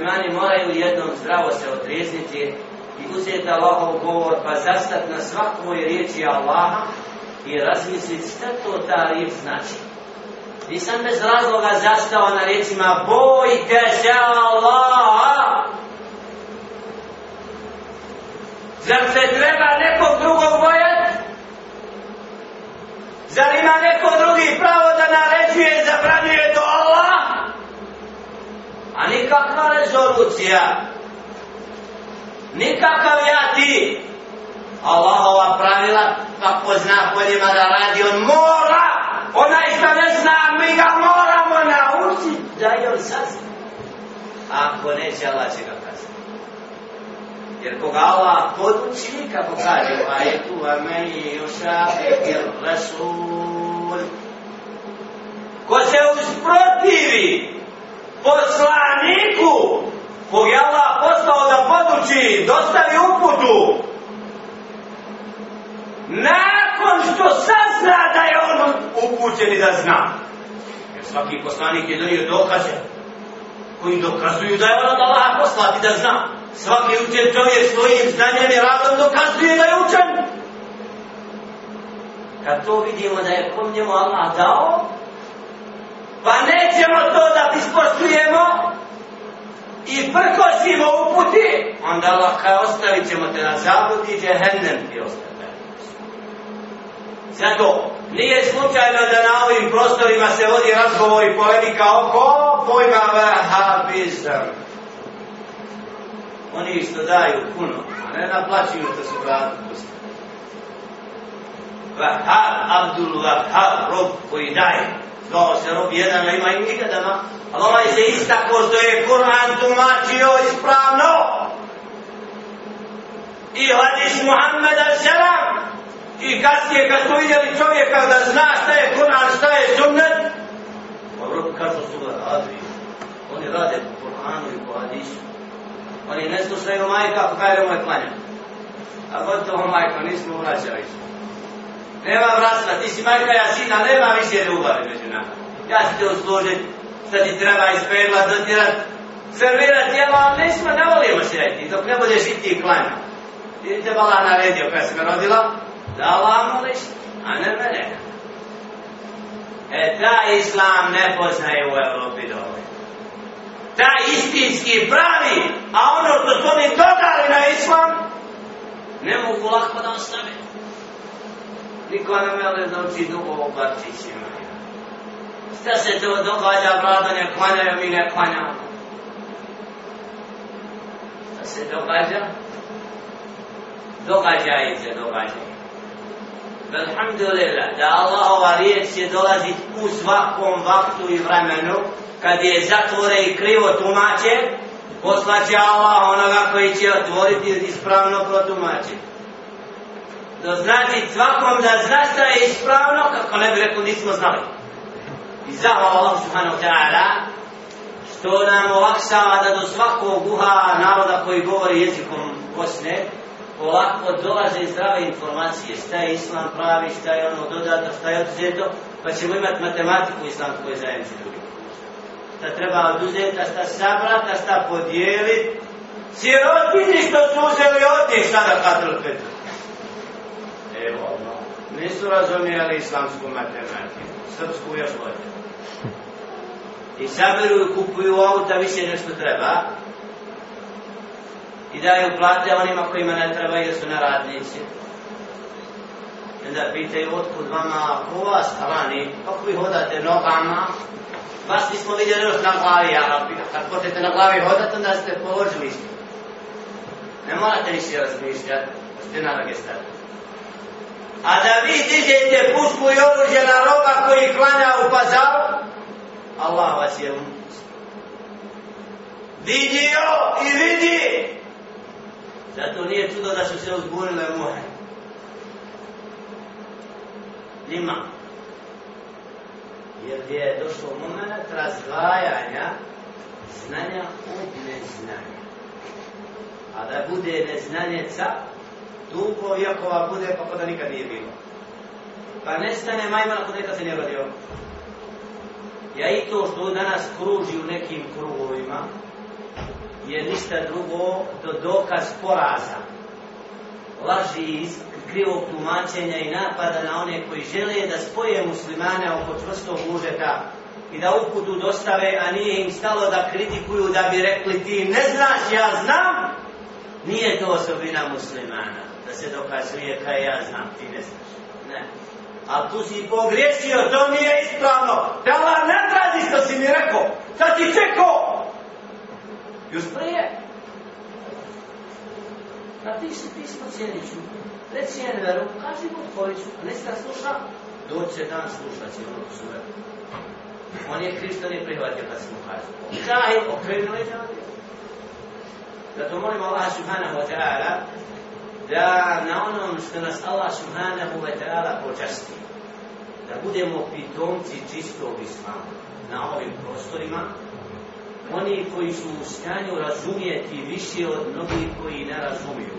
muslimani moraju jednom zdravo se otrezniti i uzeti Allahov govor pa zastat na svakoj riječi Allaha i razmisliti šta to ta riječ znači. Nisam bez razloga zastao na riječima bojte se Allaha. Zar se treba nekog drugog bojati? Zar ima neko drugi pravo da naređuje zabranjuje to nikakva rezolucija. Nikakav ja ti. Allahova pravila, pa kako zna poljima da radi, on mora. Onaj što ne zna, mi ga moramo naučiti. Da je on sazna. Ako neće, Allah će ga kazati. Jer koga Allah poduči, kako kaže u ajetu, a meni yušafik il rasul. Ko se usprotivi poslaniku, kog je Allah poslao da poduči, dostavi uputu, nakon što sazna da je on upućen i da zna. Jer svaki poslanik je donio dokaze koji dokazuju da je on od Allaha poslati da zna. Svaki učen čovjek svojim znanjem i radom dokazuje da je učen. Kad to vidimo da je kom njemu Allah dao, pa nećemo to da ispoštujemo i prkosimo uputi, onda Allah kao ostavit ćemo te na zabludi, džehennem ti ostavit. Zato nije slučajno da na ovim prostorima se vodi razgovor i polemika oko pojma vahabizam. Oni isto daju puno, a ne naplaćuju što su vratnosti. Vahab, Abdul Vahab, rob koji daje kao se rob jedan, a ima i nikada ma. Ali ovaj se istako što je Kur'an tumačio ispravno. I hadis Muhammeda selam I kasnije kad su vidjeli čovjeka da zna šta je Kur'an, šta je sunnet, pa dobro kažu su ga razvi, Oni rade po Kur'anu i po hadisu. Oni ne slušaju majka, pa kaj nemoj klanja. A gotovo majka, nismo urađali. Nema vrasta, ti si majka, ja sina, nema više ljubavi među nama. Ja ću te uslužit, šta ti treba ispeglat, dotirat, servirat jelo, ali nismo, ne volimo se jeti, dok ne budeš i ti klanja. Vidite, bala naredio, kada se me rodila, da Allah moliš, a ne mene. E, ta islam ne poznaje u Evropi dovoljno. Ta istinski pravi, a ono što su oni dodali na islam, ne mogu lako da ostave. Niko ne mele da uči dugo u. Šta se to događa, brada, ne klanjaju, mi ne klanjamo. Šta se događa? Događaj se, događaj. Alhamdulillah, da Allahova riječ će dolazit u svakom vaktu i vremenu, kad je zatvore i krivo tumače, poslaće Allah onoga koji će otvoriti ispravno protumačiti. Da znači svakom da zna šta je ispravno, kako ne bi rekao nismo znali. I zahvala Allah subhanahu ta'ala, što nam olakšava da do svakog uha naroda koji govori jezikom Bosne, polako dolaze zdrave informacije, šta je islam pravi, šta je ono dodato, šta je oduzeto, pa ćemo imati matematiku islamskoj zajednici drugi. Šta treba oduzeti, a šta sabrati, a šta podijeliti. Sirotini što su uzeli od njih, šta da Petru? Evo, nisu razumijeli islamsku matematiku, srpsku još bolje. I saberu i kupuju auta, više nešto treba, i daju plate onima kojima ne treba jer su neradnici. I onda pitaju otkud vama u vas kalani, kako pa vi hodate nogama, vas nismo vidjeli još na glavi, a kad počete na glavi hodati, onda ste položili. Ne morate više razmišljati, ste na noge. A da vi dižete pušku i oružje na roba koji klanja u pazaru, Allah vas je. Vidio i vidi Zato nije čudo da su se uzburile muhe. Nima. Jer je došlo moment razdvajanja znanja od neznanja. A da bude neznanjeca, dugo ova bude pa kako da nikad nije bilo. Pa nestane majman ako nekad se nije rodio. Ja i to što danas kruži u nekim krugovima, je ništa drugo do dokaz poraza. Laži iz krivog tumačenja i napada na one koji žele da spoje muslimane oko čvrstog užeta i da uputu dostave, a nije im stalo da kritikuju da bi rekli ti ne znaš, ja znam. Nije to osobina muslimana, da se dokazuje kaj ja znam, ti ne znaš. Ne. A tu si pogriješio, to nije ispravno. Da Allah ne traži što si mi rekao. Sad ti čekao. Još prije. Napiši pismo cijeliću. Reci Enveru, kaži mu tvoriću. A ne se sluša, doće dan slušat će ono su On je Kristo nije prihvatio kad se mu kaže. Kaj, okrenuo je džavio. Zato molim Allah subhanahu wa ta'ala da na onom što nas Allah subhanahu wa ta'ala počasti, da budemo pitomci čistog islama na ovim prostorima, oni koji su u stanju razumijeti više od mnogih koji ne razumiju.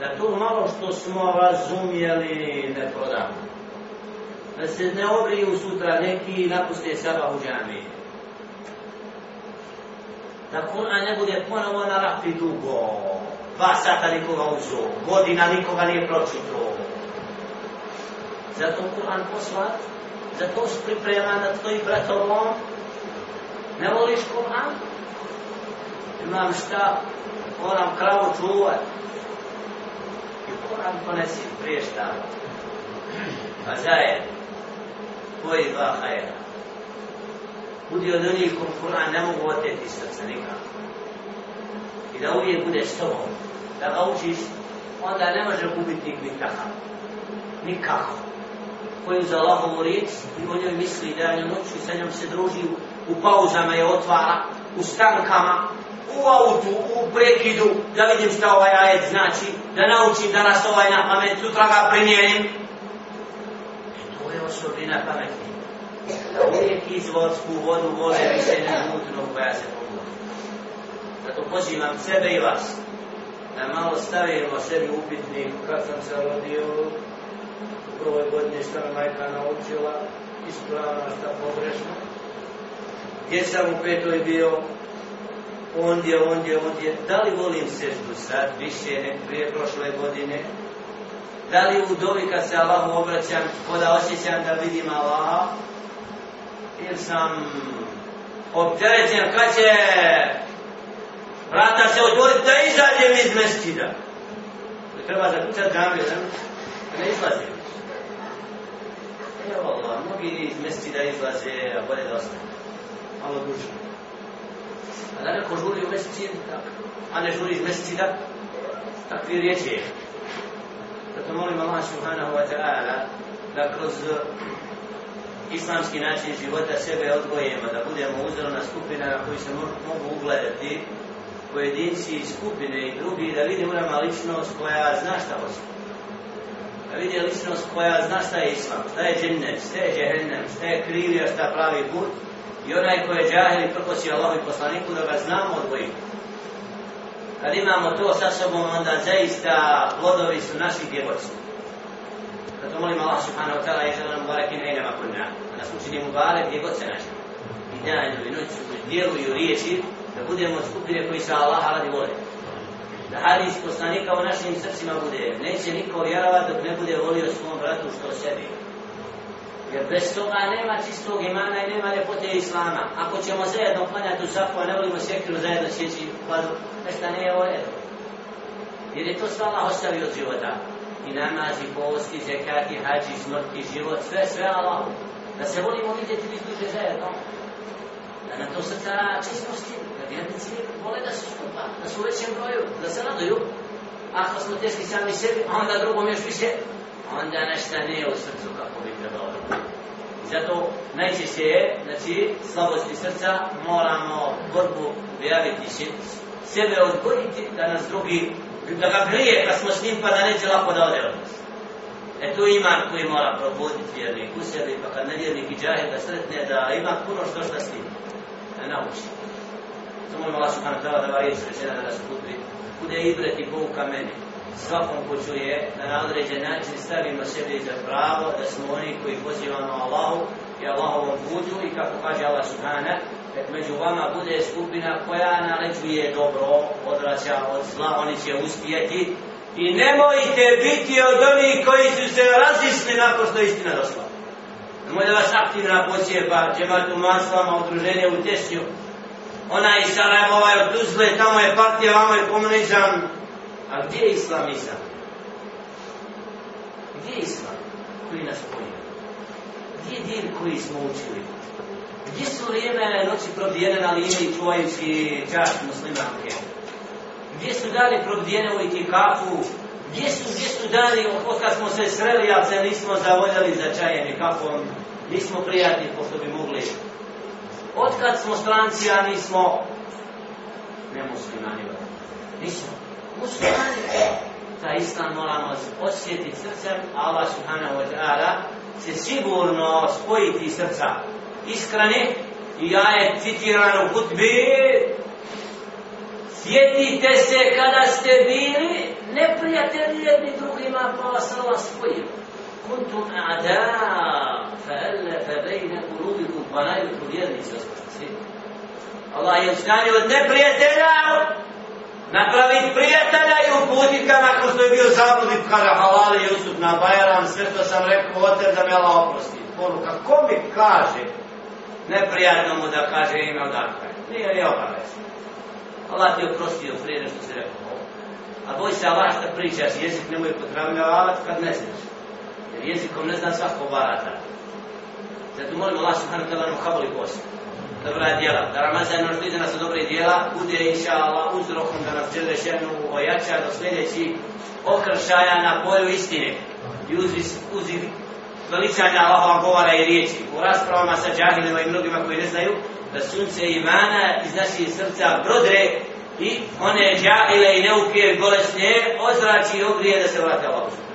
Da to malo što smo razumijeli ne prodamo. Da se ne obriju sutra neki i napuste sabah u džamiju Da Kur'an ne bude ponovo na rapi dugo. Dva sata nikoga uzo, Godina nikoga nije pročito. Zato Kur'an poslat. Zato se priprema na tvojim bratovom. Ne voliš Kur'an? Imam šta? Moram kravu čuvat. I Kur'an ponesi prije šta? Pa zajedno. Koji dva hajera? Budi od onih kom Kur'an ne mogu oteti srca nikako. I da uvijek budeš s tobom. Da ga učiš, onda ne može gubiti nikakav. Nikako. Koji za Allahovu riječ i o njoj misli da je noću i sa njom se druži u pauzama je otvara, u stankama, u autu, u prekidu, da vidim šta ovaj ajet znači, da naučim danas ovaj na pamet, sutra ga primjerim. E to je osobina pametnih. Da uvijek izvorsku vodu vole više ne mutno koja se pomodi. Zato pozivam sebe i vas, da malo stavimo sebi upitnik kad sam se rodio, u prvoj godini što me majka naučila, ispravno šta pogrešno, gdje sam u petoj bio, ondje, ondje, ondje, da li volim seždu sad, više nek prije prošle godine, da li u dovi kad se Allahu obraćam, koda osjećam da vidim Allaha, jer sam opterećen kad će vrata se otvoriti da izađem iz mestida. Treba zakućati džamiju, da Ne izlazi. Evo Allah, mnogi iz mestida izlaze, a bolje da ostane. Malo duže. A da neko žuri u mestid, a ne žuri iz mestida, takvi riječi je. Zato molim Allah subhanahu wa ta'ala da kroz islamski način života sebe odgojimo, da budemo uzorna skupina na koju se mogu ugledati, pojedinci i skupine i drugi, da vidi u nama ličnost koja zna šta hoće. Da vidi ličnost koja zna šta je islam, šta je džennet, šta je džehennem, šta je krivio, šta pravi put, i onaj ko je džahil i prkosi Allah i poslaniku da ga znamo odvojiti. Kad imamo to sa sobom, onda zaista plodovi su naših djevojstva. Zato molim Allah subhanahu wa ta'ala i nam mubarek ina inama kunna. Da nas učini mubarek gdje god se našli. I danju i noću, u dijelu i u riječi, da budemo od skupine koji se Allah radi vole. Da hadis poslanika u našim srcima bude. Neće niko vjerovat dok ne bude volio svom bratu što sebi. Jer bez toga nema čistog imana i nema ljepote islama. Ako ćemo zajedno klanjati u safu, a ne volimo sjekiru zajedno sjeći u kladu, nešto nije je ovo Jer je to sve Allah ostavio od života. I namazi, posti, zekati, hađi, smrti, život, sve, sve Allah. Da se volimo vidjeti vi duže zajedno. Da na to srca čistosti, da vjernici vole da su skupa, da su u većem broju, da se raduju. Ako smo teški sami sebi, a onda drugom još više, onda nešto nije u srcu kako bi trebalo. Zato najčešće je, znači, slabosti srca moramo borbu objaviti sebe odgoditi da nas drugi, da ga grije kad smo s njim pa da neće lako da ode od nas. E tu iman koji mora probuditi vjernik u sebi, pa kad nevjernik i džahil da sretne da ima puno što šta s njim, da nauči. Samo ima Allah subhanahu ta'ala da varije srećena da nas putri, bude ibret i pouka meni svakom ko čuje da na određen način stavimo sebi za pravo da smo oni koji pozivamo Allahu i Allahovom putu i kako kaže Allah subhanahu među vama bude skupina koja naređuje dobro, odvraća od zla, oni će uspjeti. I nemojte biti od onih koji su se razisli nakon što je istina došla. Nemoj da vas aktivna pocijeba, džematu maslama, udruženje u Tešnju, Ona iz Sarajevova je od Tuzle, tamo je partija, vamo je komunizam. A gdje je islamizam? Gdje je islam koji nas pojima? Gdje je din koji smo učili? Gdje su vrijeme noći probijene na liniji čuvajući čast muslimanke? Gdje su dali probijene u itikafu? Gdje su, gdje su dali, od kad smo se sreli, a se nismo zavoljali za čajem i kafom? Nismo prijatni, pošto bi mogli. Od kad smo stranci, a nismo nemuslimani. Nismo. Muslimani. Ta islam moramo osjetiti srcem, a Allah subhanahu wa ta'ala će sigurno spojiti srca iskrene i ja je citiran u hutbi sjetite se kada ste bili neprijatelji jedni drugima pa vas Allah spojio. Kuntum a'da fa'allafa bejne kulubikum pa najbolju vjernici osvrti Allah je uskanio od neprijatelja napraviti prijatelja i uputit ga nakon što je bio zabudit kada halali Jusuf na Bajram sve što sam rekao oter da me Allah oprosti. Poruka ko mi kaže neprijatno mu da kaže ime odakle. Nije li obavez. Allah ti je oprostio prije nešto si rekao. A boj se Allah što pričaš, jezik nemoj potravljavati kad ne znaš. Jer jezikom ne zna svako barata. Zato molim Allah subhanahu wa ta'ala nam kabuli post. Dobra djela. Da Ramazan nam vidi nas dobre djela, bude inša Allah uzrokom da nas žele šenu ojača do sljedeći okršaja na polju istine. I uzvi, uzvi veličanja Allahova govora i riječi. U raspravama sa džahilima i mnogima koji ne znaju da sunce imana iz naših srca brodre i one džahile i neuke bolesne ozrači i ogrije da se vrate Allahu.